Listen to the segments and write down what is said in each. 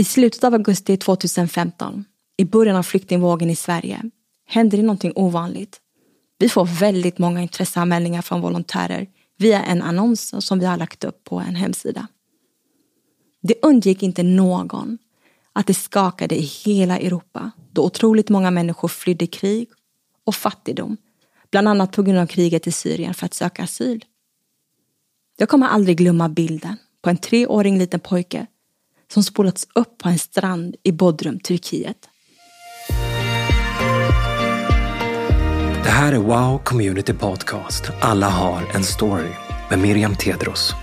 I slutet av augusti 2015, i början av flyktingvågen i Sverige, händer det någonting ovanligt. Vi får väldigt många intresseanmälningar från volontärer via en annons som vi har lagt upp på en hemsida. Det undgick inte någon att det skakade i hela Europa då otroligt många människor flydde krig och fattigdom, bland annat på grund av kriget i Syrien för att söka asyl. Jag kommer aldrig glömma bilden på en treåring liten pojke som spolats upp på en strand i Bodrum, Turkiet. Det här är Wow Community Podcast. Alla har en story med Miriam Tedros.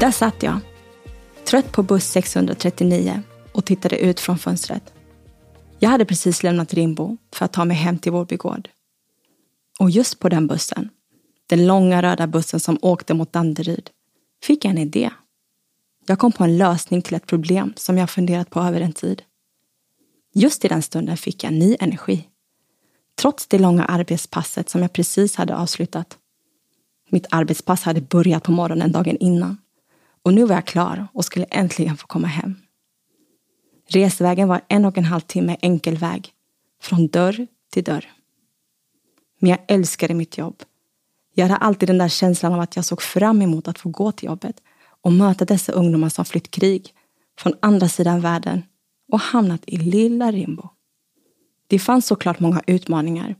Där satt jag, trött på buss 639 och tittade ut från fönstret. Jag hade precis lämnat Rimbo för att ta mig hem till Vårby gård. Och just på den bussen, den långa röda bussen som åkte mot Danderyd, fick jag en idé. Jag kom på en lösning till ett problem som jag funderat på över en tid. Just i den stunden fick jag ny energi. Trots det långa arbetspasset som jag precis hade avslutat. Mitt arbetspass hade börjat på morgonen dagen innan. Och nu var jag klar och skulle äntligen få komma hem. Resvägen var en och en halv timme enkel väg. Från dörr till dörr. Men jag älskade mitt jobb. Jag hade alltid den där känslan av att jag såg fram emot att få gå till jobbet och möta dessa ungdomar som flytt krig från andra sidan världen och hamnat i lilla Rimbo. Det fanns såklart många utmaningar.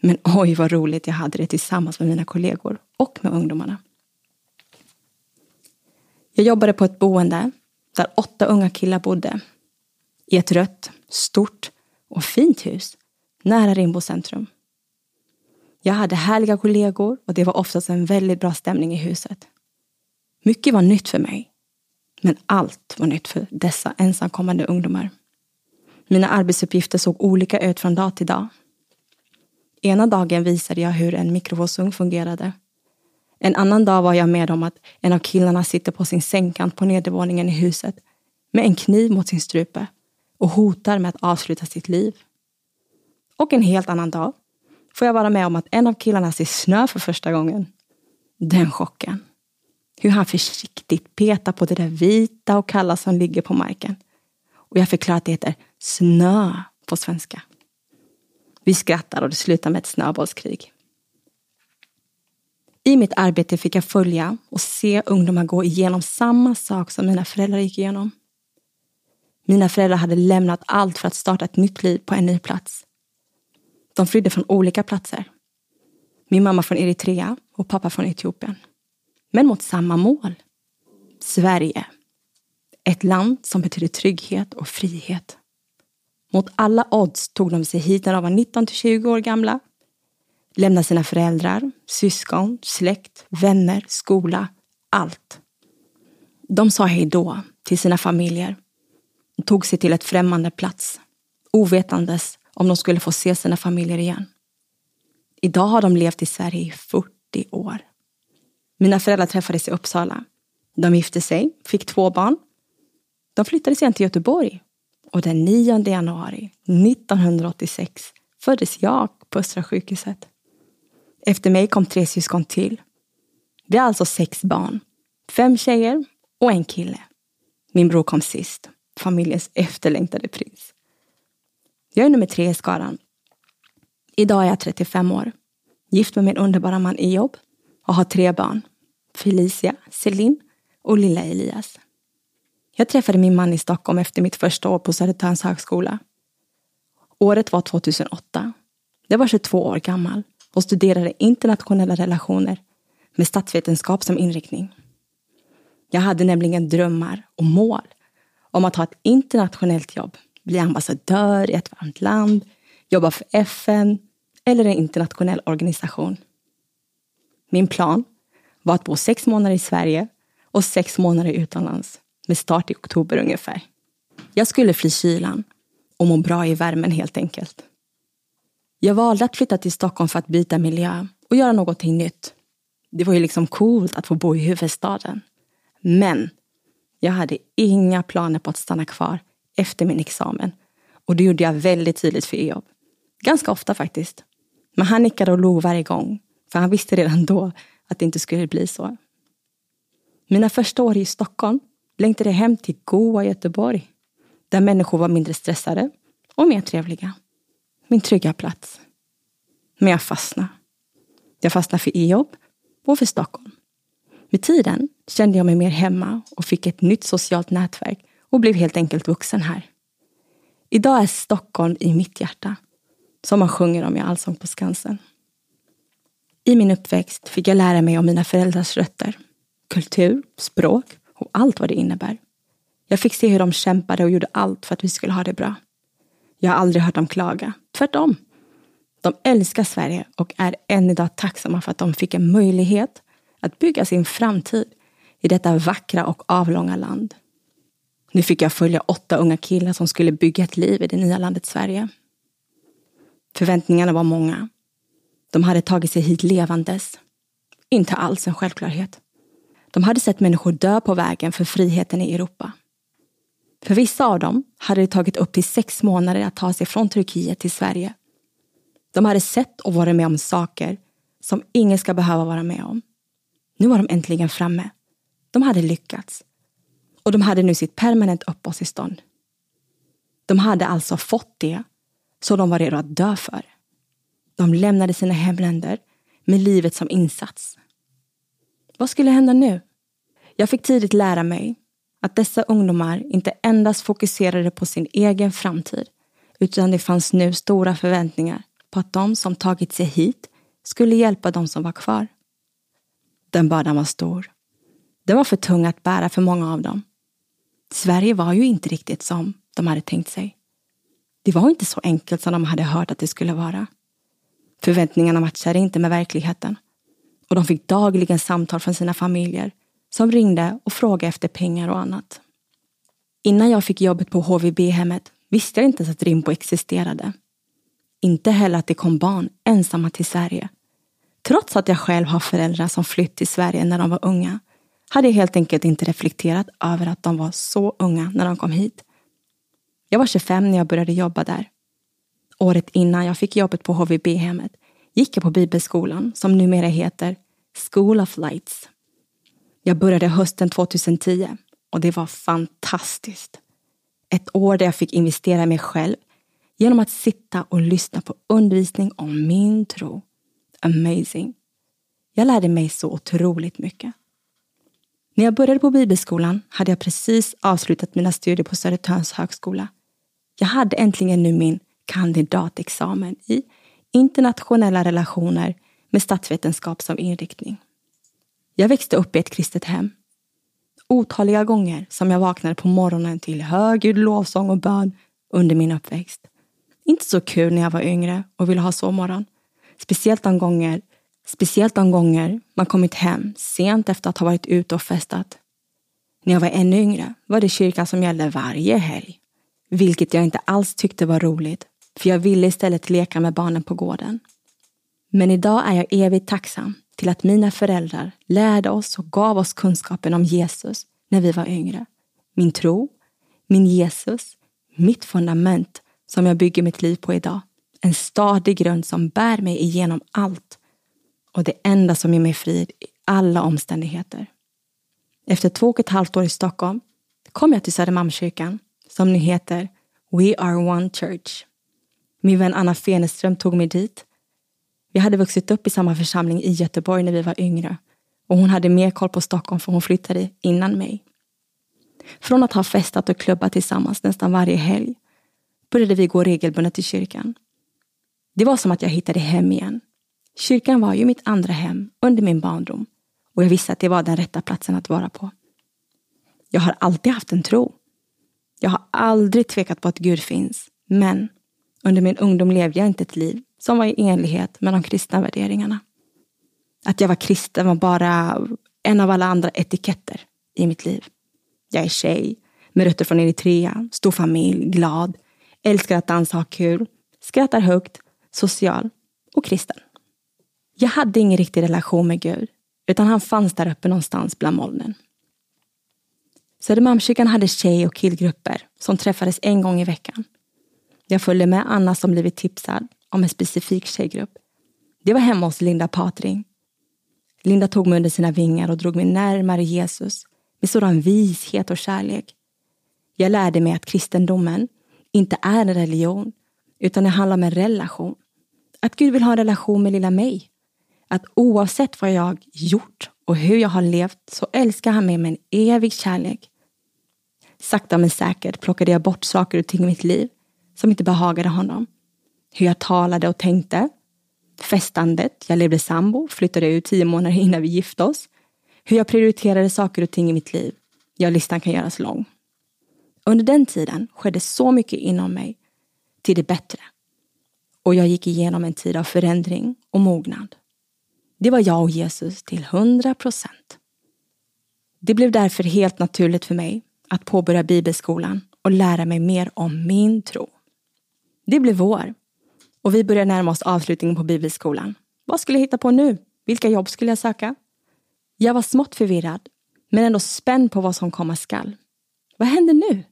Men oj vad roligt jag hade det tillsammans med mina kollegor och med ungdomarna. Jag jobbade på ett boende där åtta unga killar bodde. I ett rött, stort och fint hus nära Rimbo centrum. Jag hade härliga kollegor och det var oftast en väldigt bra stämning i huset. Mycket var nytt för mig. Men allt var nytt för dessa ensamkommande ungdomar. Mina arbetsuppgifter såg olika ut från dag till dag. Ena dagen visade jag hur en mikrovågsugn fungerade. En annan dag var jag med om att en av killarna sitter på sin sängkant på nedervåningen i huset med en kniv mot sin strupe och hotar med att avsluta sitt liv. Och en helt annan dag får jag vara med om att en av killarna ser snö för första gången. Den chocken. Hur han försiktigt petar på det där vita och kalla som ligger på marken. Och jag förklarar att det heter snö på svenska. Vi skrattar och det slutar med ett snöbollskrig. I mitt arbete fick jag följa och se ungdomar gå igenom samma sak som mina föräldrar gick igenom. Mina föräldrar hade lämnat allt för att starta ett nytt liv på en ny plats. De flydde från olika platser. Min mamma från Eritrea och pappa från Etiopien. Men mot samma mål. Sverige. Ett land som betyder trygghet och frihet. Mot alla odds tog de sig hit när de var 19 till 20 år gamla. Lämnade sina föräldrar, syskon, släkt, vänner, skola, allt. De sa hej då till sina familjer tog sig till ett främmande plats, ovetandes om de skulle få se sina familjer igen. Idag har de levt i Sverige i 40 år. Mina föräldrar träffades i Uppsala. De gifte sig, fick två barn. De flyttade sen till Göteborg. Och den 9 januari 1986 föddes jag på Östra sjukhuset. Efter mig kom tre syskon till. Vi är alltså sex barn. Fem tjejer och en kille. Min bror kom sist. Familjens efterlängtade prins. Jag är nummer tre i skaran. Idag är jag 35 år. Gift med min underbara man i jobb och har tre barn. Felicia, Celine och lilla Elias. Jag träffade min man i Stockholm efter mitt första år på Södertörns högskola. Året var 2008. Jag var 22 år gammal och studerade internationella relationer med statsvetenskap som inriktning. Jag hade nämligen drömmar och mål om att ha ett internationellt jobb, bli ambassadör i ett varmt land, jobba för FN eller en internationell organisation. Min plan var att bo sex månader i Sverige och sex månader utomlands med start i oktober ungefär. Jag skulle fly kylan och må bra i värmen helt enkelt. Jag valde att flytta till Stockholm för att byta miljö och göra någonting nytt. Det var ju liksom coolt att få bo i huvudstaden. Men jag hade inga planer på att stanna kvar efter min examen. Och det gjorde jag väldigt tydligt för EOB. Ganska ofta faktiskt. Men han nickade och log varje gång, för han visste redan då att det inte skulle bli så. Mina första år i Stockholm längtade jag hem till goa Göteborg, där människor var mindre stressade och mer trevliga. Min trygga plats. Men jag fastnade. Jag fastnade för e-jobb och för Stockholm. Med tiden kände jag mig mer hemma och fick ett nytt socialt nätverk och blev helt enkelt vuxen här. Idag är Stockholm i mitt hjärta, som man sjunger om i Allsång på Skansen. I min uppväxt fick jag lära mig om mina föräldrars rötter, kultur, språk och allt vad det innebär. Jag fick se hur de kämpade och gjorde allt för att vi skulle ha det bra. Jag har aldrig hört dem klaga, tvärtom. De älskar Sverige och är än idag tacksamma för att de fick en möjlighet att bygga sin framtid i detta vackra och avlånga land. Nu fick jag följa åtta unga killar som skulle bygga ett liv i det nya landet Sverige. Förväntningarna var många. De hade tagit sig hit levandes. Inte alls en självklarhet. De hade sett människor dö på vägen för friheten i Europa. För vissa av dem hade det tagit upp till sex månader att ta sig från Turkiet till Sverige. De hade sett och varit med om saker som ingen ska behöva vara med om. Nu var de äntligen framme. De hade lyckats. Och de hade nu sitt permanent uppehållstillstånd. De hade alltså fått det så de var redo att dö för. De lämnade sina hemländer med livet som insats. Vad skulle hända nu? Jag fick tidigt lära mig att dessa ungdomar inte endast fokuserade på sin egen framtid utan det fanns nu stora förväntningar på att de som tagit sig hit skulle hjälpa de som var kvar. Den bördan var stor. Den var för tung att bära för många av dem. Sverige var ju inte riktigt som de hade tänkt sig. Det var inte så enkelt som de hade hört att det skulle vara. Förväntningarna matchade inte med verkligheten. Och de fick dagligen samtal från sina familjer som ringde och frågade efter pengar och annat. Innan jag fick jobbet på HVB-hemmet visste jag inte ens att Rimbo existerade. Inte heller att det kom barn ensamma till Sverige. Trots att jag själv har föräldrar som flytt till Sverige när de var unga hade jag helt enkelt inte reflekterat över att de var så unga när de kom hit. Jag var 25 när jag började jobba där. Året innan jag fick jobbet på HVB-hemmet gick jag på bibelskolan som numera heter School of Lights. Jag började hösten 2010 och det var fantastiskt. Ett år där jag fick investera i mig själv genom att sitta och lyssna på undervisning om min tro. Amazing. Jag lärde mig så otroligt mycket. När jag började på bibelskolan hade jag precis avslutat mina studier på Södertörns högskola. Jag hade äntligen nu min kandidatexamen i internationella relationer med statsvetenskap som inriktning. Jag växte upp i ett kristet hem. Otaliga gånger som jag vaknade på morgonen till högljudd lovsång och bön under min uppväxt. Inte så kul när jag var yngre och ville ha sovmorgon. Speciellt de gånger, speciellt de gånger man kommit hem sent efter att ha varit ute och festat. När jag var ännu yngre var det kyrkan som gällde varje helg. Vilket jag inte alls tyckte var roligt, för jag ville istället leka med barnen på gården. Men idag är jag evigt tacksam till att mina föräldrar lärde oss och gav oss kunskapen om Jesus när vi var yngre. Min tro, min Jesus, mitt fundament som jag bygger mitt liv på idag. En stadig grund som bär mig igenom allt och det enda som ger mig frid i alla omständigheter. Efter två och ett halvt år i Stockholm kom jag till Södermalmskyrkan som nu heter We Are One Church. Min vän Anna Feneström tog mig dit. Vi hade vuxit upp i samma församling i Göteborg när vi var yngre och hon hade mer koll på Stockholm för hon flyttade innan mig. Från att ha festat och klubbat tillsammans nästan varje helg började vi gå regelbundet till kyrkan. Det var som att jag hittade hem igen. Kyrkan var ju mitt andra hem under min barndom och jag visste att det var den rätta platsen att vara på. Jag har alltid haft en tro. Jag har aldrig tvekat på att Gud finns, men under min ungdom levde jag inte ett liv som var i enlighet med de kristna värderingarna. Att jag var kristen var bara en av alla andra etiketter i mitt liv. Jag är tjej, med rötter från Eritrea, stor familj, glad, älskar att dansa och ha kul, skrattar högt, social och kristen. Jag hade ingen riktig relation med Gud, utan han fanns där uppe någonstans bland molnen. Södermalmskyrkan hade tjej och killgrupper som träffades en gång i veckan. Jag följde med Anna som blivit tipsad om en specifik tjejgrupp. Det var hemma hos Linda Patring. Linda tog mig under sina vingar och drog mig närmare Jesus med sådan vishet och kärlek. Jag lärde mig att kristendomen inte är en religion, utan det handlar om en relation. Att Gud vill ha en relation med lilla mig. Att oavsett vad jag gjort och hur jag har levt så älskar han mig med en evig kärlek. Sakta men säkert plockade jag bort saker och ting i mitt liv som inte behagade honom. Hur jag talade och tänkte. Festandet, jag levde sambo, flyttade ut tio månader innan vi gifte oss. Hur jag prioriterade saker och ting i mitt liv. Ja, listan kan göras lång. Under den tiden skedde så mycket inom mig till det bättre. Och jag gick igenom en tid av förändring och mognad. Det var jag och Jesus till hundra procent. Det blev därför helt naturligt för mig att påbörja bibelskolan och lära mig mer om min tro. Det blev vår och vi började närma oss avslutningen på bibelskolan. Vad skulle jag hitta på nu? Vilka jobb skulle jag söka? Jag var smått förvirrad, men ändå spänd på vad som komma skall. Vad händer nu?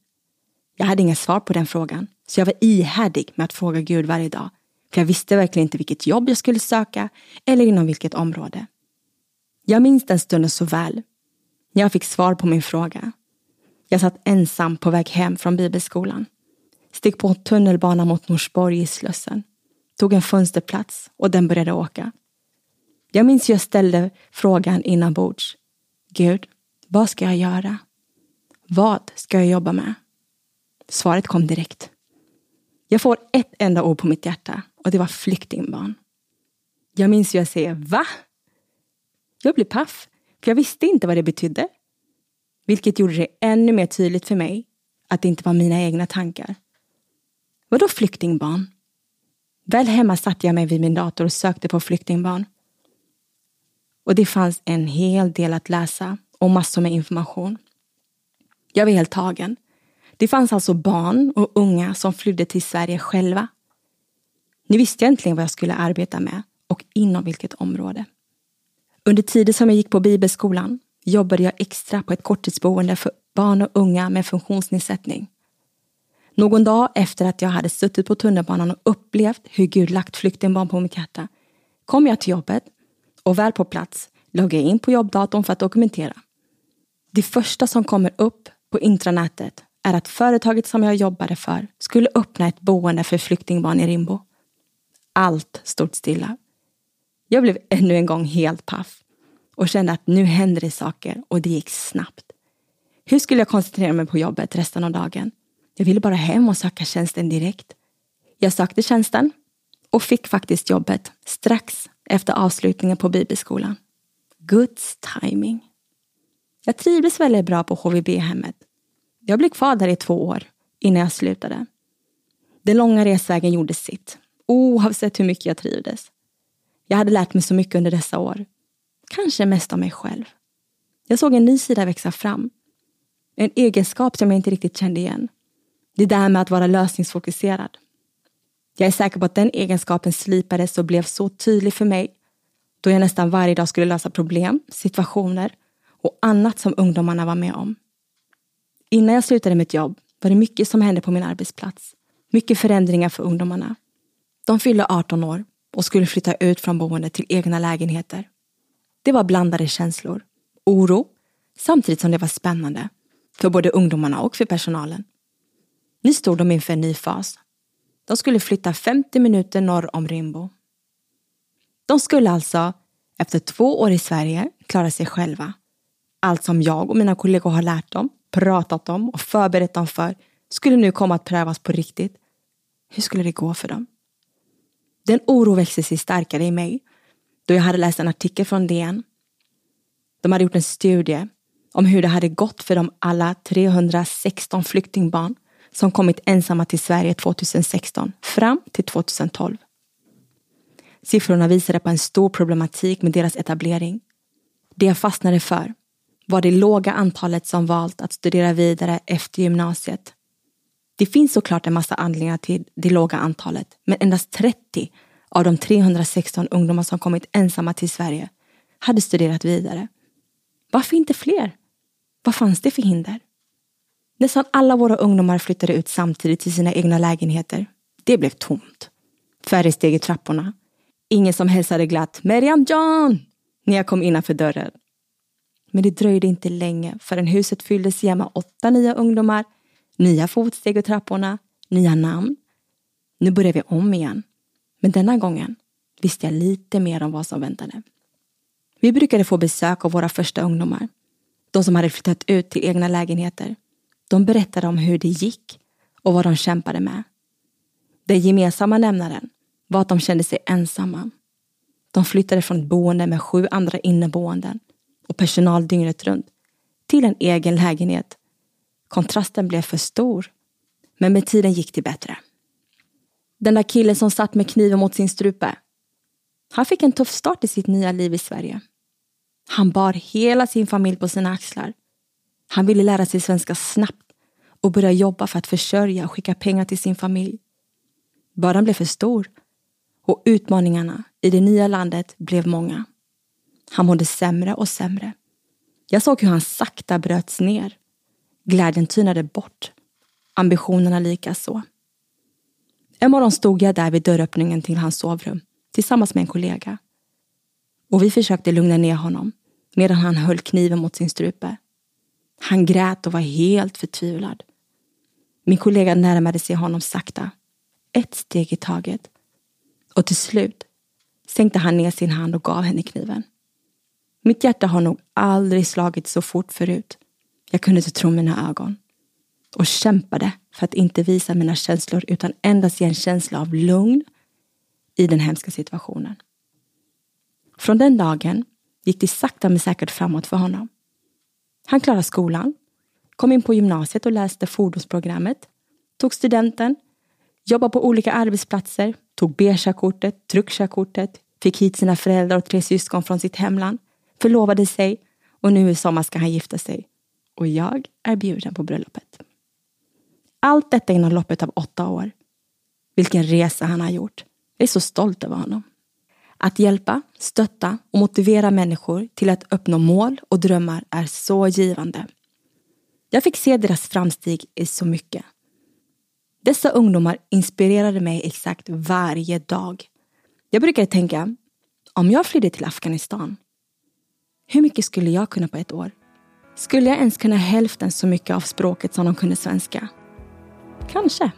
Jag hade inga svar på den frågan, så jag var ihärdig med att fråga Gud varje dag. För jag visste verkligen inte vilket jobb jag skulle söka eller inom vilket område. Jag minns den stunden så väl. När jag fick svar på min fråga. Jag satt ensam på väg hem från bibelskolan. Steg på tunnelbanan mot Norsborg i Slussen. Tog en fönsterplats och den började åka. Jag minns hur jag ställde frågan inombords. Gud, vad ska jag göra? Vad ska jag jobba med? Svaret kom direkt. Jag får ett enda ord på mitt hjärta och det var flyktingbarn. Jag minns hur jag säger va? Jag blev paff, för jag visste inte vad det betydde. Vilket gjorde det ännu mer tydligt för mig att det inte var mina egna tankar. Vadå flyktingbarn? Väl hemma satte jag mig vid min dator och sökte på flyktingbarn. Och det fanns en hel del att läsa och massor med information. Jag var helt tagen. Det fanns alltså barn och unga som flydde till Sverige själva. Nu visste jag äntligen vad jag skulle arbeta med och inom vilket område. Under tiden som jag gick på bibelskolan jobbade jag extra på ett korttidsboende för barn och unga med funktionsnedsättning. Någon dag efter att jag hade suttit på tunnelbanan och upplevt hur Gud lagt flyktingbarn på mitt hjärta kom jag till jobbet och väl på plats loggade jag in på jobbdatorn för att dokumentera. Det första som kommer upp på intranätet är att företaget som jag jobbade för skulle öppna ett boende för flyktingbarn i Rimbo. Allt stod stilla. Jag blev ännu en gång helt paff och kände att nu händer det saker och det gick snabbt. Hur skulle jag koncentrera mig på jobbet resten av dagen? Jag ville bara hem och söka tjänsten direkt. Jag sökte tjänsten och fick faktiskt jobbet strax efter avslutningen på bibelskolan. Guds timing. Jag trivdes väldigt bra på HVB-hemmet jag blev kvar där i två år innan jag slutade. Den långa resvägen gjorde sitt, oavsett hur mycket jag trivdes. Jag hade lärt mig så mycket under dessa år. Kanske mest om mig själv. Jag såg en ny sida växa fram. En egenskap som jag inte riktigt kände igen. Det där med att vara lösningsfokuserad. Jag är säker på att den egenskapen slipades och blev så tydlig för mig då jag nästan varje dag skulle lösa problem, situationer och annat som ungdomarna var med om. Innan jag slutade mitt jobb var det mycket som hände på min arbetsplats. Mycket förändringar för ungdomarna. De fyllde 18 år och skulle flytta ut från boendet till egna lägenheter. Det var blandade känslor. Oro, samtidigt som det var spännande. För både ungdomarna och för personalen. Nu stod de inför en ny fas. De skulle flytta 50 minuter norr om Rimbo. De skulle alltså, efter två år i Sverige, klara sig själva. Allt som jag och mina kollegor har lärt dem pratat om och förberett dem för skulle nu komma att prövas på riktigt. Hur skulle det gå för dem? Den oro växte sig starkare i mig då jag hade läst en artikel från DN. De hade gjort en studie om hur det hade gått för de alla 316 flyktingbarn som kommit ensamma till Sverige 2016 fram till 2012. Siffrorna visade på en stor problematik med deras etablering. Det jag fastnade för var det låga antalet som valt att studera vidare efter gymnasiet. Det finns såklart en massa anledningar till det låga antalet, men endast 30 av de 316 ungdomar som kommit ensamma till Sverige hade studerat vidare. Varför inte fler? Vad fanns det för hinder? Nästan alla våra ungdomar flyttade ut samtidigt till sina egna lägenheter. Det blev tomt. Färre steg i trapporna. Ingen som hälsade glatt Meriam John när jag kom innanför dörren. Men det dröjde inte länge förrän huset fylldes igen med åtta nya ungdomar, nya fotsteg och trapporna, nya namn. Nu börjar vi om igen. Men denna gången visste jag lite mer om vad som väntade. Vi brukade få besök av våra första ungdomar. De som hade flyttat ut till egna lägenheter. De berättade om hur det gick och vad de kämpade med. Den gemensamma nämnaren var att de kände sig ensamma. De flyttade från ett boende med sju andra inneboenden och personal dygnet runt till en egen lägenhet. Kontrasten blev för stor. Men med tiden gick det bättre. Den där killen som satt med kniven mot sin strupe. Han fick en tuff start i sitt nya liv i Sverige. Han bar hela sin familj på sina axlar. Han ville lära sig svenska snabbt och börja jobba för att försörja och skicka pengar till sin familj. Bördan blev för stor och utmaningarna i det nya landet blev många. Han mådde sämre och sämre. Jag såg hur han sakta bröts ner. Glädjen tynade bort. Ambitionerna likaså. En morgon stod jag där vid dörröppningen till hans sovrum tillsammans med en kollega. Och vi försökte lugna ner honom medan han höll kniven mot sin strupe. Han grät och var helt förtvivlad. Min kollega närmade sig honom sakta, ett steg i taget. Och till slut sänkte han ner sin hand och gav henne kniven. Mitt hjärta har nog aldrig slagit så fort förut. Jag kunde inte tro mina ögon. Och kämpade för att inte visa mina känslor utan endast ge en känsla av lugn i den hemska situationen. Från den dagen gick det sakta men säkert framåt för honom. Han klarade skolan, kom in på gymnasiet och läste fordonsprogrammet, tog studenten, jobbade på olika arbetsplatser, tog B-körkortet, truckkörkortet, fick hit sina föräldrar och tre syskon från sitt hemland, förlovade sig och nu i sommar ska han gifta sig. Och jag är bjuden på bröllopet. Allt detta inom loppet av åtta år. Vilken resa han har gjort. Jag är så stolt över honom. Att hjälpa, stötta och motivera människor till att uppnå mål och drömmar är så givande. Jag fick se deras framsteg i så mycket. Dessa ungdomar inspirerade mig exakt varje dag. Jag brukade tänka, om jag flydde till Afghanistan, hur mycket skulle jag kunna på ett år? Skulle jag ens kunna hälften så mycket av språket som de kunde svenska? Kanske.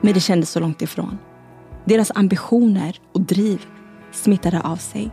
Men det kändes så långt ifrån. Deras ambitioner och driv smittade av sig.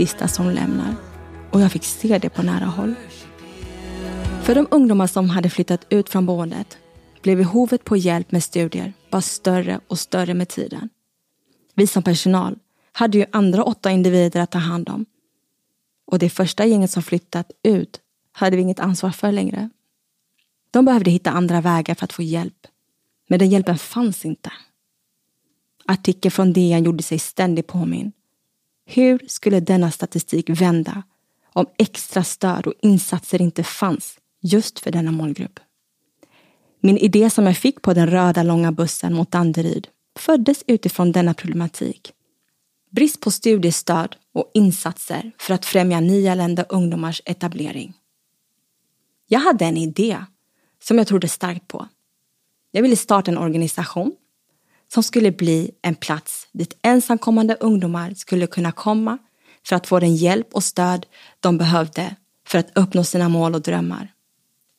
Sista som lämnar och jag fick se det på nära håll. För de ungdomar som hade flyttat ut från boendet blev behovet på hjälp med studier bara större och större med tiden. Vi som personal hade ju andra åtta individer att ta hand om. Och det första gänget som flyttat ut hade vi inget ansvar för längre. De behövde hitta andra vägar för att få hjälp. Men den hjälpen fanns inte. Artikeln från DN gjorde sig ständigt påminn. Hur skulle denna statistik vända om extra stöd och insatser inte fanns just för denna målgrupp? Min idé som jag fick på den röda långa bussen mot Danderyd föddes utifrån denna problematik. Brist på studiestöd och insatser för att främja nyanlända ungdomars etablering. Jag hade en idé som jag trodde starkt på. Jag ville starta en organisation som skulle bli en plats dit ensamkommande ungdomar skulle kunna komma för att få den hjälp och stöd de behövde för att uppnå sina mål och drömmar.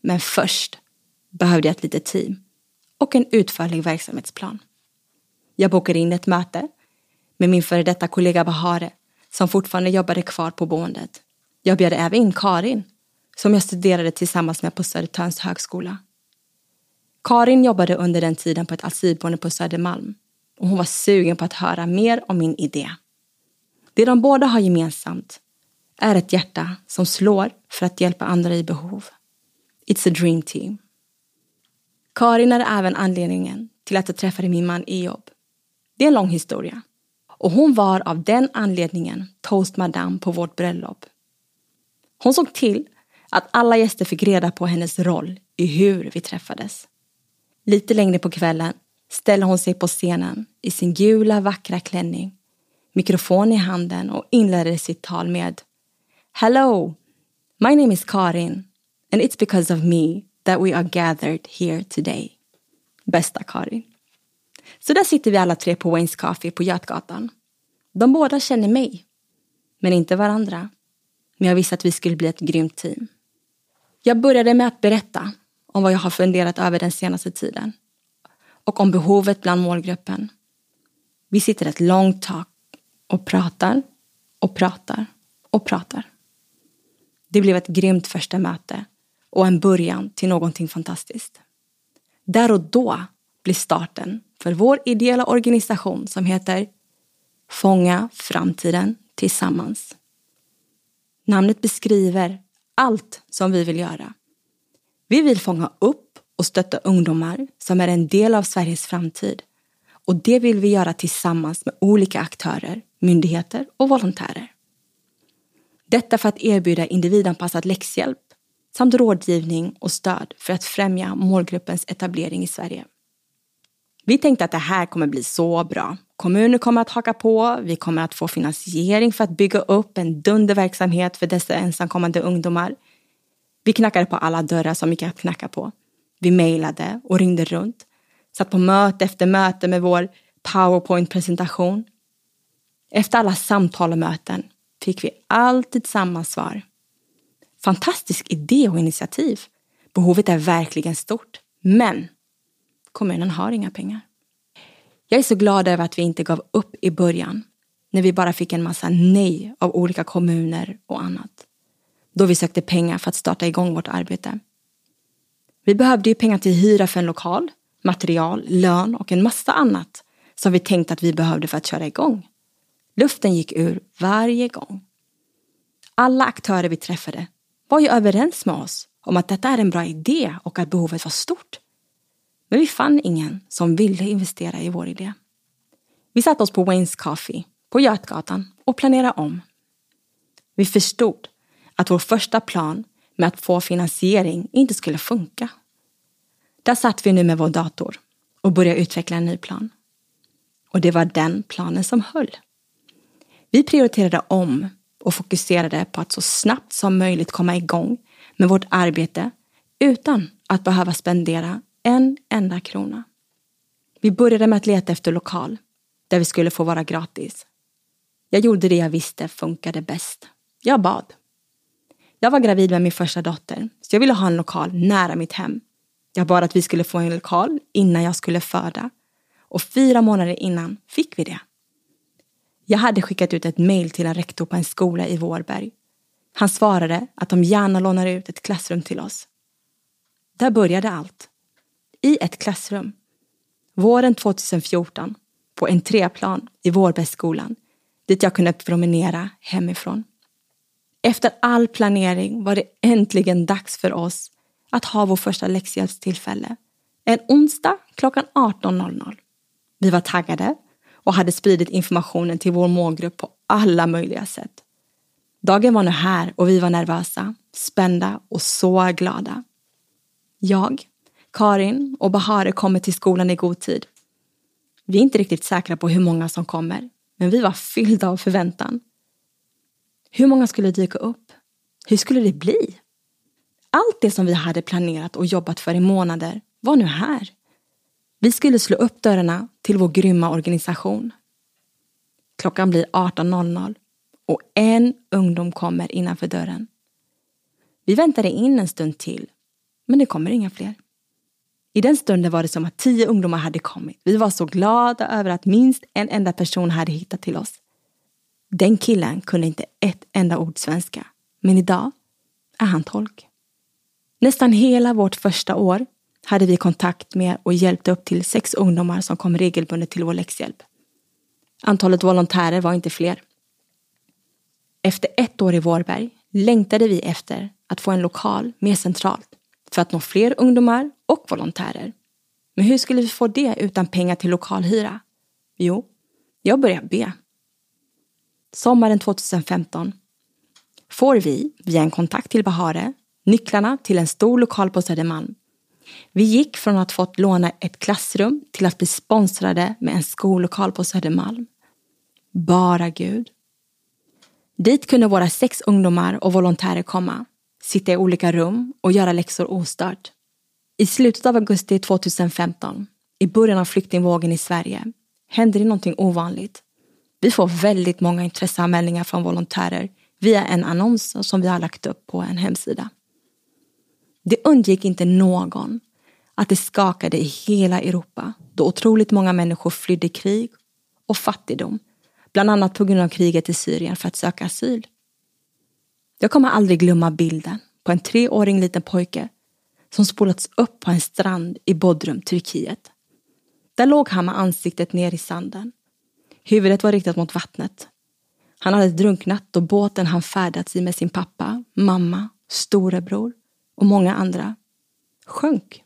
Men först behövde jag ett litet team och en utförlig verksamhetsplan. Jag bokade in ett möte med min före detta kollega Bahare som fortfarande jobbade kvar på boendet. Jag bjöd även in Karin, som jag studerade tillsammans med på Södertörns högskola. Karin jobbade under den tiden på ett asylboende på Södermalm och hon var sugen på att höra mer om min idé. Det de båda har gemensamt är ett hjärta som slår för att hjälpa andra i behov. It's a dream team. Karin är även anledningen till att jag träffade min man i jobb. Det är en lång historia. Och hon var av den anledningen toastmadam på vårt bröllop. Hon såg till att alla gäster fick reda på hennes roll i hur vi träffades. Lite längre på kvällen ställer hon sig på scenen i sin gula vackra klänning, mikrofon i handen och inleder sitt tal med Hello, my name is Karin and it's because of me that we are gathered here today. Bästa Karin. Så där sitter vi alla tre på Waynes Coffee på Götgatan. De båda känner mig, men inte varandra. Men jag visste att vi skulle bli ett grymt team. Jag började med att berätta om vad jag har funderat över den senaste tiden och om behovet bland målgruppen. Vi sitter ett långt tag och pratar och pratar och pratar. Det blev ett grymt första möte och en början till någonting fantastiskt. Där och då blir starten för vår ideella organisation som heter Fånga framtiden tillsammans. Namnet beskriver allt som vi vill göra. Vi vill fånga upp och stötta ungdomar som är en del av Sveriges framtid. Och det vill vi göra tillsammans med olika aktörer, myndigheter och volontärer. Detta för att erbjuda individanpassad läxhjälp samt rådgivning och stöd för att främja målgruppens etablering i Sverige. Vi tänkte att det här kommer bli så bra. Kommuner kommer att haka på, vi kommer att få finansiering för att bygga upp en dunderverksamhet för dessa ensamkommande ungdomar. Vi knackade på alla dörrar som gick att knacka på. Vi mejlade och ringde runt. Satt på möte efter möte med vår powerpoint-presentation. Efter alla samtal och möten fick vi alltid samma svar. Fantastisk idé och initiativ. Behovet är verkligen stort. Men kommunen har inga pengar. Jag är så glad över att vi inte gav upp i början när vi bara fick en massa nej av olika kommuner och annat. Då vi sökte pengar för att starta igång vårt arbete. Vi behövde ju pengar till hyra för en lokal, material, lön och en massa annat som vi tänkte att vi behövde för att köra igång. Luften gick ur varje gång. Alla aktörer vi träffade var ju överens med oss om att detta är en bra idé och att behovet var stort. Men vi fann ingen som ville investera i vår idé. Vi satte oss på Waynes Coffee på Götgatan och planerade om. Vi förstod att vår första plan med att få finansiering inte skulle funka. Där satt vi nu med vår dator och började utveckla en ny plan. Och det var den planen som höll. Vi prioriterade om och fokuserade på att så snabbt som möjligt komma igång med vårt arbete utan att behöva spendera en enda krona. Vi började med att leta efter lokal där vi skulle få vara gratis. Jag gjorde det jag visste funkade bäst. Jag bad. Jag var gravid med min första dotter så jag ville ha en lokal nära mitt hem. Jag bad att vi skulle få en lokal innan jag skulle föda och fyra månader innan fick vi det. Jag hade skickat ut ett mejl till en rektor på en skola i Vårberg. Han svarade att de gärna lånar ut ett klassrum till oss. Där började allt. I ett klassrum. Våren 2014 på en treplan i Vårbergsskolan dit jag kunde promenera hemifrån. Efter all planering var det äntligen dags för oss att ha vår första läxhjälpstillfälle. En onsdag klockan 18.00. Vi var taggade och hade spridit informationen till vår målgrupp på alla möjliga sätt. Dagen var nu här och vi var nervösa, spända och så glada. Jag, Karin och Bahare kommer till skolan i god tid. Vi är inte riktigt säkra på hur många som kommer, men vi var fyllda av förväntan. Hur många skulle dyka upp? Hur skulle det bli? Allt det som vi hade planerat och jobbat för i månader var nu här. Vi skulle slå upp dörrarna till vår grymma organisation. Klockan blir 18.00 och en ungdom kommer innanför dörren. Vi väntade in en stund till, men det kommer inga fler. I den stunden var det som att tio ungdomar hade kommit. Vi var så glada över att minst en enda person hade hittat till oss. Den killen kunde inte ett enda ord svenska, men idag är han tolk. Nästan hela vårt första år hade vi kontakt med och hjälpte upp till sex ungdomar som kom regelbundet till vår läxhjälp. Antalet volontärer var inte fler. Efter ett år i Vårberg längtade vi efter att få en lokal mer centralt för att nå fler ungdomar och volontärer. Men hur skulle vi få det utan pengar till lokalhyra? Jo, jag började be. Sommaren 2015 får vi, via en kontakt till Bahare, nycklarna till en stor lokal på Södermalm. Vi gick från att fått låna ett klassrum till att bli sponsrade med en skollokal på Södermalm. Bara Gud. Dit kunde våra sex ungdomar och volontärer komma, sitta i olika rum och göra läxor ostört. I slutet av augusti 2015, i början av flyktingvågen i Sverige, hände det någonting ovanligt. Vi får väldigt många intresseanmälningar från volontärer via en annons som vi har lagt upp på en hemsida. Det undgick inte någon att det skakade i hela Europa då otroligt många människor flydde krig och fattigdom, bland annat på grund av kriget i Syrien för att söka asyl. Jag kommer aldrig glömma bilden på en treåring liten pojke som spolats upp på en strand i Bodrum, Turkiet. Där låg han med ansiktet ner i sanden. Huvudet var riktat mot vattnet. Han hade drunknat då båten han färdats i med sin pappa, mamma, storebror och många andra sjönk.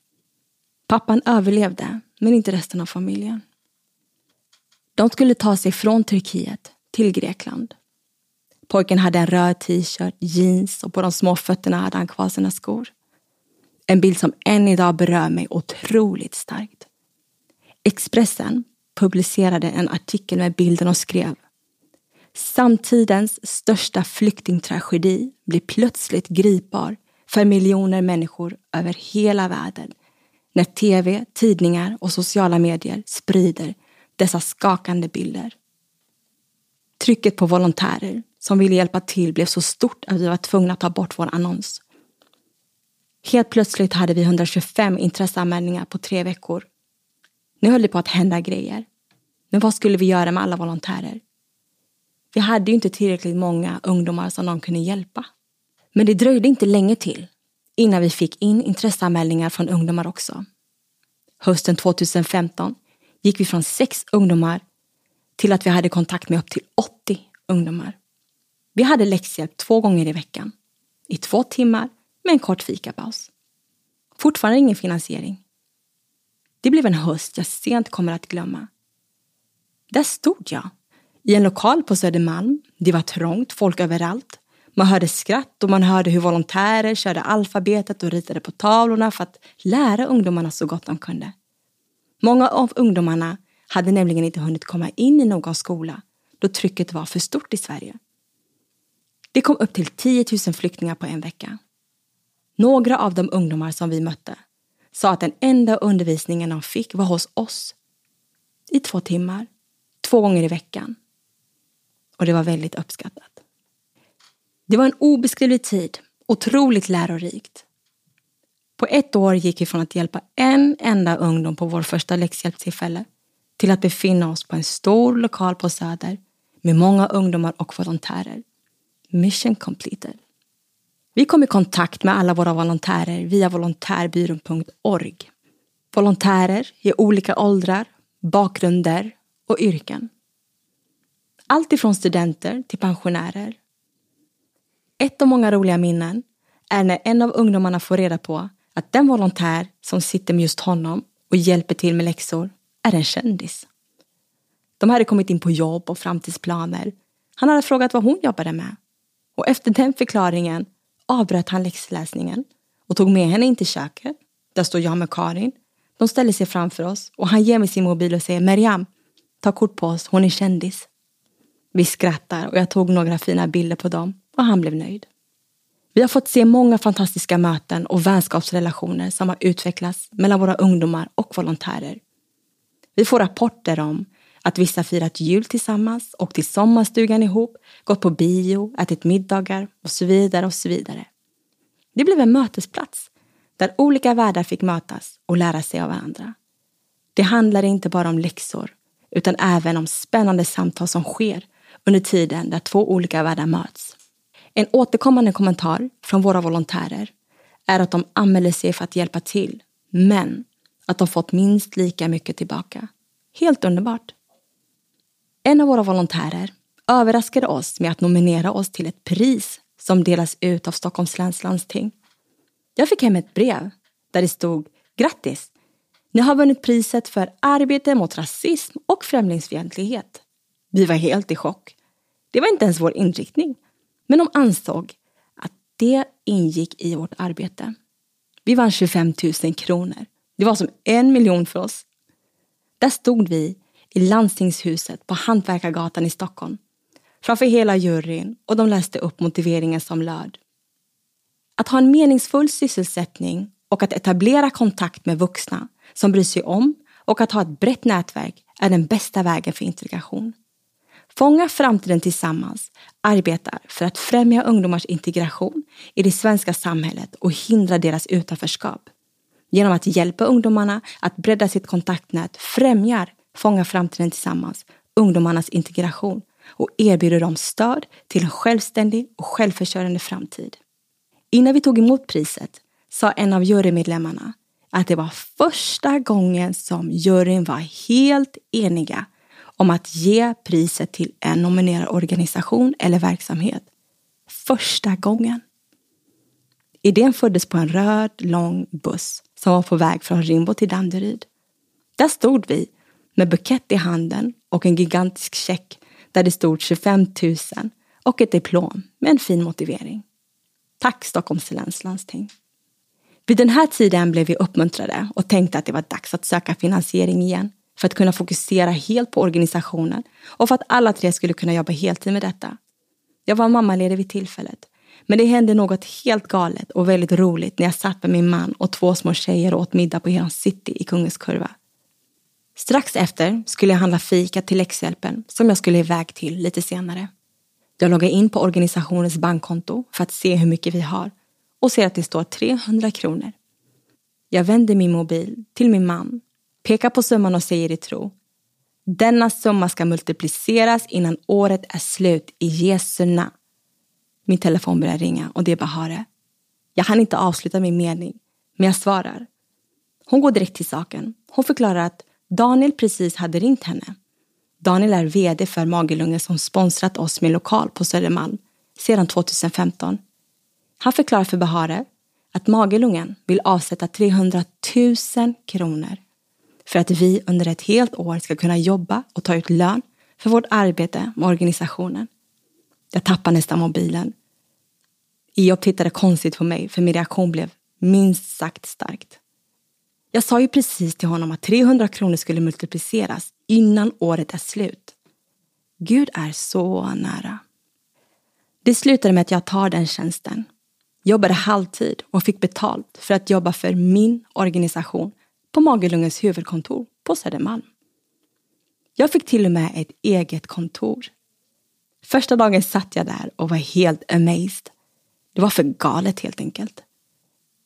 Pappan överlevde, men inte resten av familjen. De skulle ta sig från Turkiet till Grekland. Pojken hade en röd t-shirt, jeans och på de små fötterna hade han kvar sina skor. En bild som än idag berör mig otroligt starkt. Expressen publicerade en artikel med bilden och skrev Samtidens största flyktingtragedi blir plötsligt gripbar för miljoner människor över hela världen när tv, tidningar och sociala medier sprider dessa skakande bilder. Trycket på volontärer som ville hjälpa till blev så stort att vi var tvungna att ta bort vår annons. Helt plötsligt hade vi 125 intresseanmälningar på tre veckor. Nu höll det på att hända grejer. Men vad skulle vi göra med alla volontärer? Vi hade ju inte tillräckligt många ungdomar som någon kunde hjälpa. Men det dröjde inte länge till innan vi fick in intresseanmälningar från ungdomar också. Hösten 2015 gick vi från sex ungdomar till att vi hade kontakt med upp till 80 ungdomar. Vi hade läxhjälp två gånger i veckan, i två timmar med en kort fikapaus. Fortfarande ingen finansiering. Det blev en höst jag sent kommer att glömma. Där stod jag, i en lokal på Södermalm. Det var trångt, folk överallt. Man hörde skratt och man hörde hur volontärer körde alfabetet och ritade på tavlorna för att lära ungdomarna så gott de kunde. Många av ungdomarna hade nämligen inte hunnit komma in i någon skola då trycket var för stort i Sverige. Det kom upp till 10 000 flyktingar på en vecka. Några av de ungdomar som vi mötte sa att den enda undervisningen de fick var hos oss. I två timmar, två gånger i veckan. Och det var väldigt uppskattat. Det var en obeskrivlig tid, otroligt lärorikt. På ett år gick vi från att hjälpa en enda ungdom på vår första läxhjälpstillfälle till att befinna oss på en stor lokal på Söder med många ungdomar och volontärer. Mission completed. Vi kom i kontakt med alla våra volontärer via volontärbyrån.org. Volontärer i olika åldrar, bakgrunder och yrken. Allt ifrån studenter till pensionärer. Ett av många roliga minnen är när en av ungdomarna får reda på att den volontär som sitter med just honom och hjälper till med läxor är en kändis. De hade kommit in på jobb och framtidsplaner. Han hade frågat vad hon jobbade med. Och efter den förklaringen avbröt han läxläsningen och tog med henne in till köket. Där står jag med Karin. De ställer sig framför oss och han ger mig sin mobil och säger Meriam, ta kort på oss, hon är kändis. Vi skrattar och jag tog några fina bilder på dem och han blev nöjd. Vi har fått se många fantastiska möten och vänskapsrelationer som har utvecklats mellan våra ungdomar och volontärer. Vi får rapporter om att vissa firat jul tillsammans, åkt till sommarstugan ihop, gått på bio, ätit middagar och så vidare och så vidare. Det blev en mötesplats där olika världar fick mötas och lära sig av varandra. Det handlar inte bara om läxor utan även om spännande samtal som sker under tiden där två olika världar möts. En återkommande kommentar från våra volontärer är att de anmäler sig för att hjälpa till, men att de fått minst lika mycket tillbaka. Helt underbart! En av våra volontärer överraskade oss med att nominera oss till ett pris som delas ut av Stockholms läns landsting. Jag fick hem ett brev där det stod Grattis! Ni har vunnit priset för arbete mot rasism och främlingsfientlighet. Vi var helt i chock. Det var inte ens vår inriktning. Men de ansåg att det ingick i vårt arbete. Vi vann 25 000 kronor. Det var som en miljon för oss. Där stod vi i landstingshuset på Hantverkargatan i Stockholm framför hela juryn och de läste upp motiveringen som löd. Att ha en meningsfull sysselsättning och att etablera kontakt med vuxna som bryr sig om och att ha ett brett nätverk är den bästa vägen för integration. Fånga framtiden tillsammans arbetar för att främja ungdomars integration i det svenska samhället och hindra deras utanförskap. Genom att hjälpa ungdomarna att bredda sitt kontaktnät främjar Fånga framtiden tillsammans ungdomarnas integration och erbjuder dem stöd till en självständig och självförsörjande framtid. Innan vi tog emot priset sa en av jurymedlemmarna att det var första gången som juryn var helt eniga om att ge priset till en nominerad organisation eller verksamhet. Första gången. Idén föddes på en röd, lång buss som var på väg från Rimbo till Danderyd. Där stod vi med bukett i handen och en gigantisk check där det stod 25 000 och ett diplom med en fin motivering. Tack Stockholms läns landsting. Vid den här tiden blev vi uppmuntrade och tänkte att det var dags att söka finansiering igen för att kunna fokusera helt på organisationen och för att alla tre skulle kunna jobba heltid med detta. Jag var mammaledig vid tillfället, men det hände något helt galet och väldigt roligt när jag satt med min man och två små tjejer och åt middag på Heron City i Kungens Kurva. Strax efter skulle jag handla fika till läxhjälpen som jag skulle iväg till lite senare. Jag loggar in på organisationens bankkonto för att se hur mycket vi har och ser att det står 300 kronor. Jag vänder min mobil till min man, pekar på summan och säger i tro. Denna summa ska multipliceras innan året är slut i Jesu namn. Min telefon börjar ringa och det är Bahare. Jag hann inte avsluta min mening, men jag svarar. Hon går direkt till saken. Hon förklarar att Daniel precis hade ringt henne. Daniel är VD för Magelungen som sponsrat oss med lokal på Södermalm sedan 2015. Han förklarar för Bahare att Magelungen vill avsätta 300 000 kronor för att vi under ett helt år ska kunna jobba och ta ut lön för vårt arbete med organisationen. Jag tappar nästan mobilen. Iob tittade konstigt på mig för min reaktion blev minst sagt starkt. Jag sa ju precis till honom att 300 kronor skulle multipliceras innan året är slut. Gud är så nära. Det slutade med att jag tar den tjänsten. Jobbade halvtid och fick betalt för att jobba för min organisation på Magelungens huvudkontor på Södermalm. Jag fick till och med ett eget kontor. Första dagen satt jag där och var helt amazed. Det var för galet helt enkelt.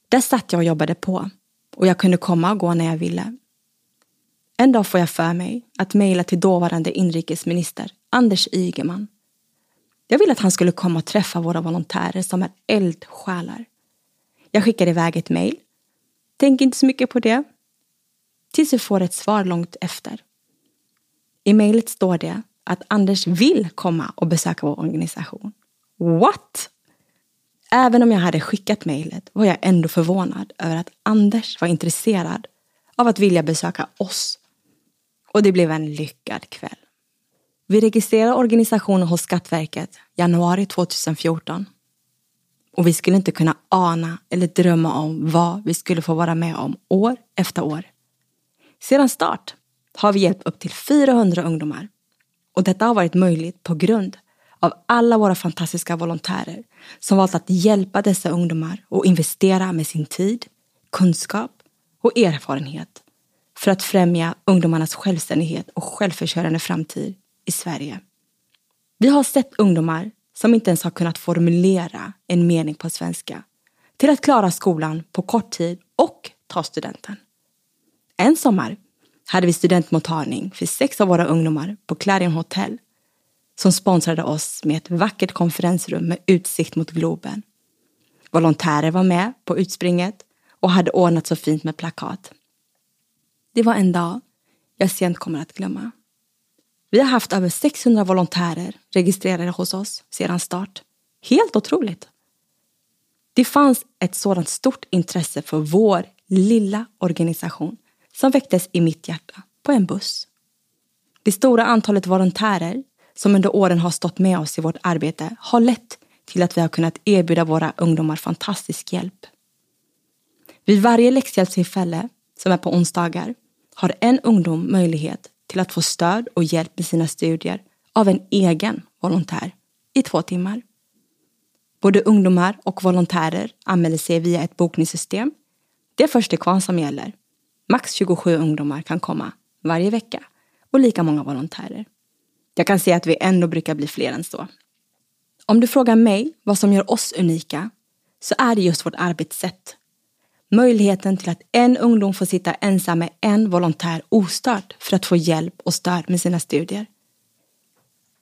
Där satt jag och jobbade på och jag kunde komma och gå när jag ville. En dag får jag för mig att mejla till dåvarande inrikesminister Anders Ygeman. Jag ville att han skulle komma och träffa våra volontärer som är eldsjälar. Jag skickar iväg ett mejl. Tänk inte så mycket på det. Tills jag får ett svar långt efter. I mejlet står det att Anders vill komma och besöka vår organisation. What? Även om jag hade skickat mejlet var jag ändå förvånad över att Anders var intresserad av att vilja besöka oss. Och det blev en lyckad kväll. Vi registrerade organisationen hos Skatteverket januari 2014. Och vi skulle inte kunna ana eller drömma om vad vi skulle få vara med om år efter år. Sedan start har vi hjälpt upp till 400 ungdomar. Och detta har varit möjligt på grund av alla våra fantastiska volontärer som valt att hjälpa dessa ungdomar och investera med sin tid, kunskap och erfarenhet för att främja ungdomarnas självständighet och självförsörjande framtid i Sverige. Vi har sett ungdomar som inte ens har kunnat formulera en mening på svenska till att klara skolan på kort tid och ta studenten. En sommar hade vi studentmottagning för sex av våra ungdomar på Clarion Hotel som sponsrade oss med ett vackert konferensrum med utsikt mot Globen. Volontärer var med på utspringet och hade ordnat så fint med plakat. Det var en dag jag sent kommer att glömma. Vi har haft över 600 volontärer registrerade hos oss sedan start. Helt otroligt! Det fanns ett sådant stort intresse för vår lilla organisation som väcktes i mitt hjärta på en buss. Det stora antalet volontärer som under åren har stått med oss i vårt arbete har lett till att vi har kunnat erbjuda våra ungdomar fantastisk hjälp. Vid varje läxhjälpstillfälle, som är på onsdagar, har en ungdom möjlighet till att få stöd och hjälp med sina studier av en egen volontär i två timmar. Både ungdomar och volontärer anmäler sig via ett bokningssystem. Det är först till kvarn som gäller. Max 27 ungdomar kan komma varje vecka och lika många volontärer. Jag kan se att vi ändå brukar bli fler än så. Om du frågar mig vad som gör oss unika så är det just vårt arbetssätt. Möjligheten till att en ungdom får sitta ensam med en volontär ostörd för att få hjälp och stöd med sina studier.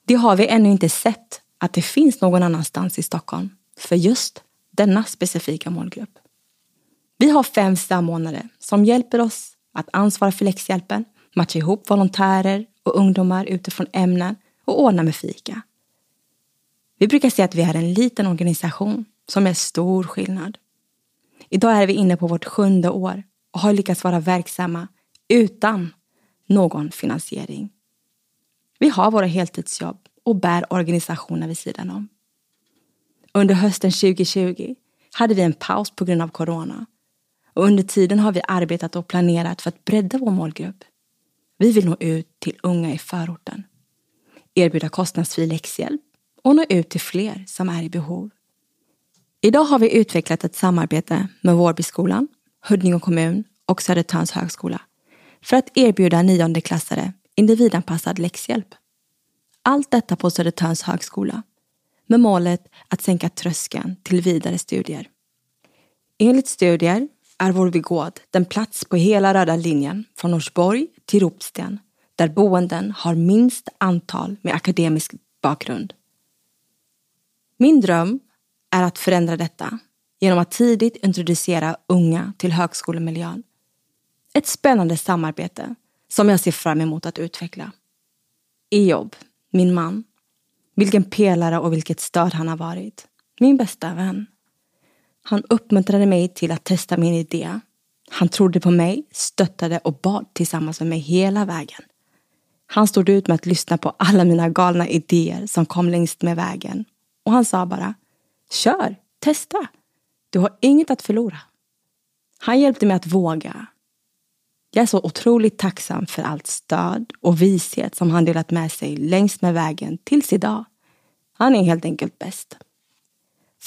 Det har vi ännu inte sett att det finns någon annanstans i Stockholm för just denna specifika målgrupp. Vi har fem samordnare som hjälper oss att ansvara för läxhjälpen, matcha ihop volontärer och ungdomar utifrån ämnen och ordna med fika. Vi brukar säga att vi är en liten organisation som är stor skillnad. Idag är vi inne på vårt sjunde år och har lyckats vara verksamma utan någon finansiering. Vi har våra heltidsjobb och bär organisationen vid sidan om. Under hösten 2020 hade vi en paus på grund av corona och under tiden har vi arbetat och planerat för att bredda vår målgrupp. Vi vill nå ut till unga i förorten, erbjuda kostnadsfri läxhjälp och nå ut till fler som är i behov. Idag har vi utvecklat ett samarbete med Vårbyskolan, Huddinge kommun och Södertörns högskola för att erbjuda niondeklassare individanpassad läxhjälp. Allt detta på Södertörns högskola med målet att sänka tröskeln till vidare studier. Enligt studier är Vårbygård den plats på hela röda linjen från Norsborg till Ropsten där boenden har minst antal med akademisk bakgrund. Min dröm är att förändra detta genom att tidigt introducera unga till högskolemiljön. Ett spännande samarbete som jag ser fram emot att utveckla. Ejob, min man. Vilken pelare och vilket stöd han har varit. Min bästa vän. Han uppmuntrade mig till att testa min idé. Han trodde på mig, stöttade och bad tillsammans med mig hela vägen. Han stod ut med att lyssna på alla mina galna idéer som kom längst med vägen. Och han sa bara, kör, testa. Du har inget att förlora. Han hjälpte mig att våga. Jag är så otroligt tacksam för allt stöd och vishet som han delat med sig längs med vägen tills idag. Han är helt enkelt bäst.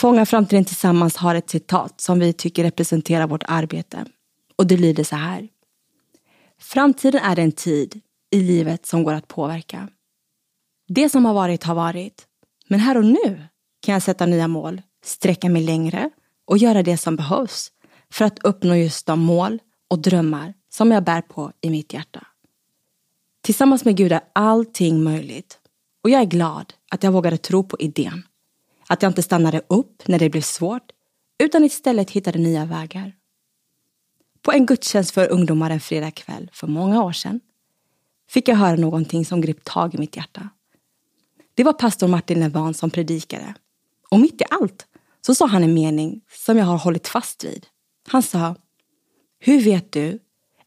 Fånga framtiden tillsammans har ett citat som vi tycker representerar vårt arbete. Och det lyder så här. Framtiden är en tid i livet som går att påverka. Det som har varit har varit. Men här och nu kan jag sätta nya mål, sträcka mig längre och göra det som behövs för att uppnå just de mål och drömmar som jag bär på i mitt hjärta. Tillsammans med Gud är allting möjligt och jag är glad att jag vågade tro på idén. Att jag inte stannade upp när det blev svårt utan istället hittade nya vägar. På en gudstjänst för ungdomar en fredagkväll för många år sedan fick jag höra någonting som grep tag i mitt hjärta. Det var pastor Martin Levan som predikade. Och mitt i allt så sa han en mening som jag har hållit fast vid. Han sa, hur vet du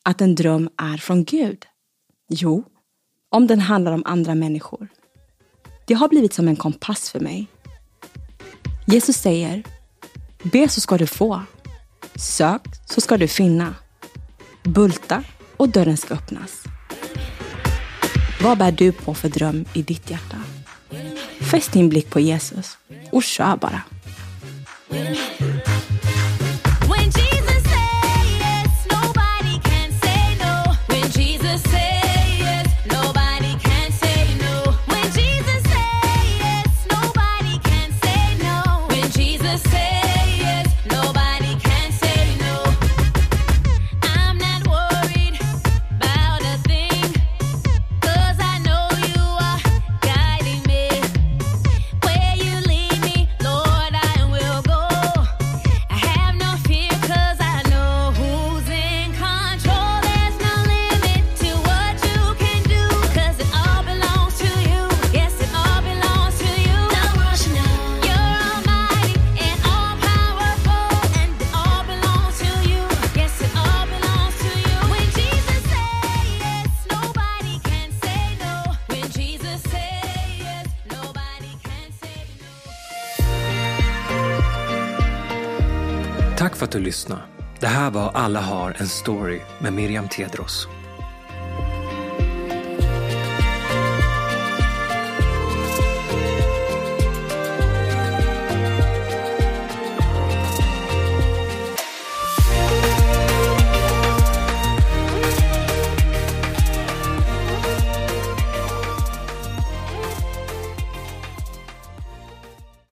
att en dröm är från Gud? Jo, om den handlar om andra människor. Det har blivit som en kompass för mig. Jesus säger, be så ska du få. Sök så ska du finna. Bulta och dörren ska öppnas. Vad bär du på för dröm i ditt hjärta? Fäst din blick på Jesus och kör bara. Lyssna. Det här var Alla har en story med Miriam Tedros.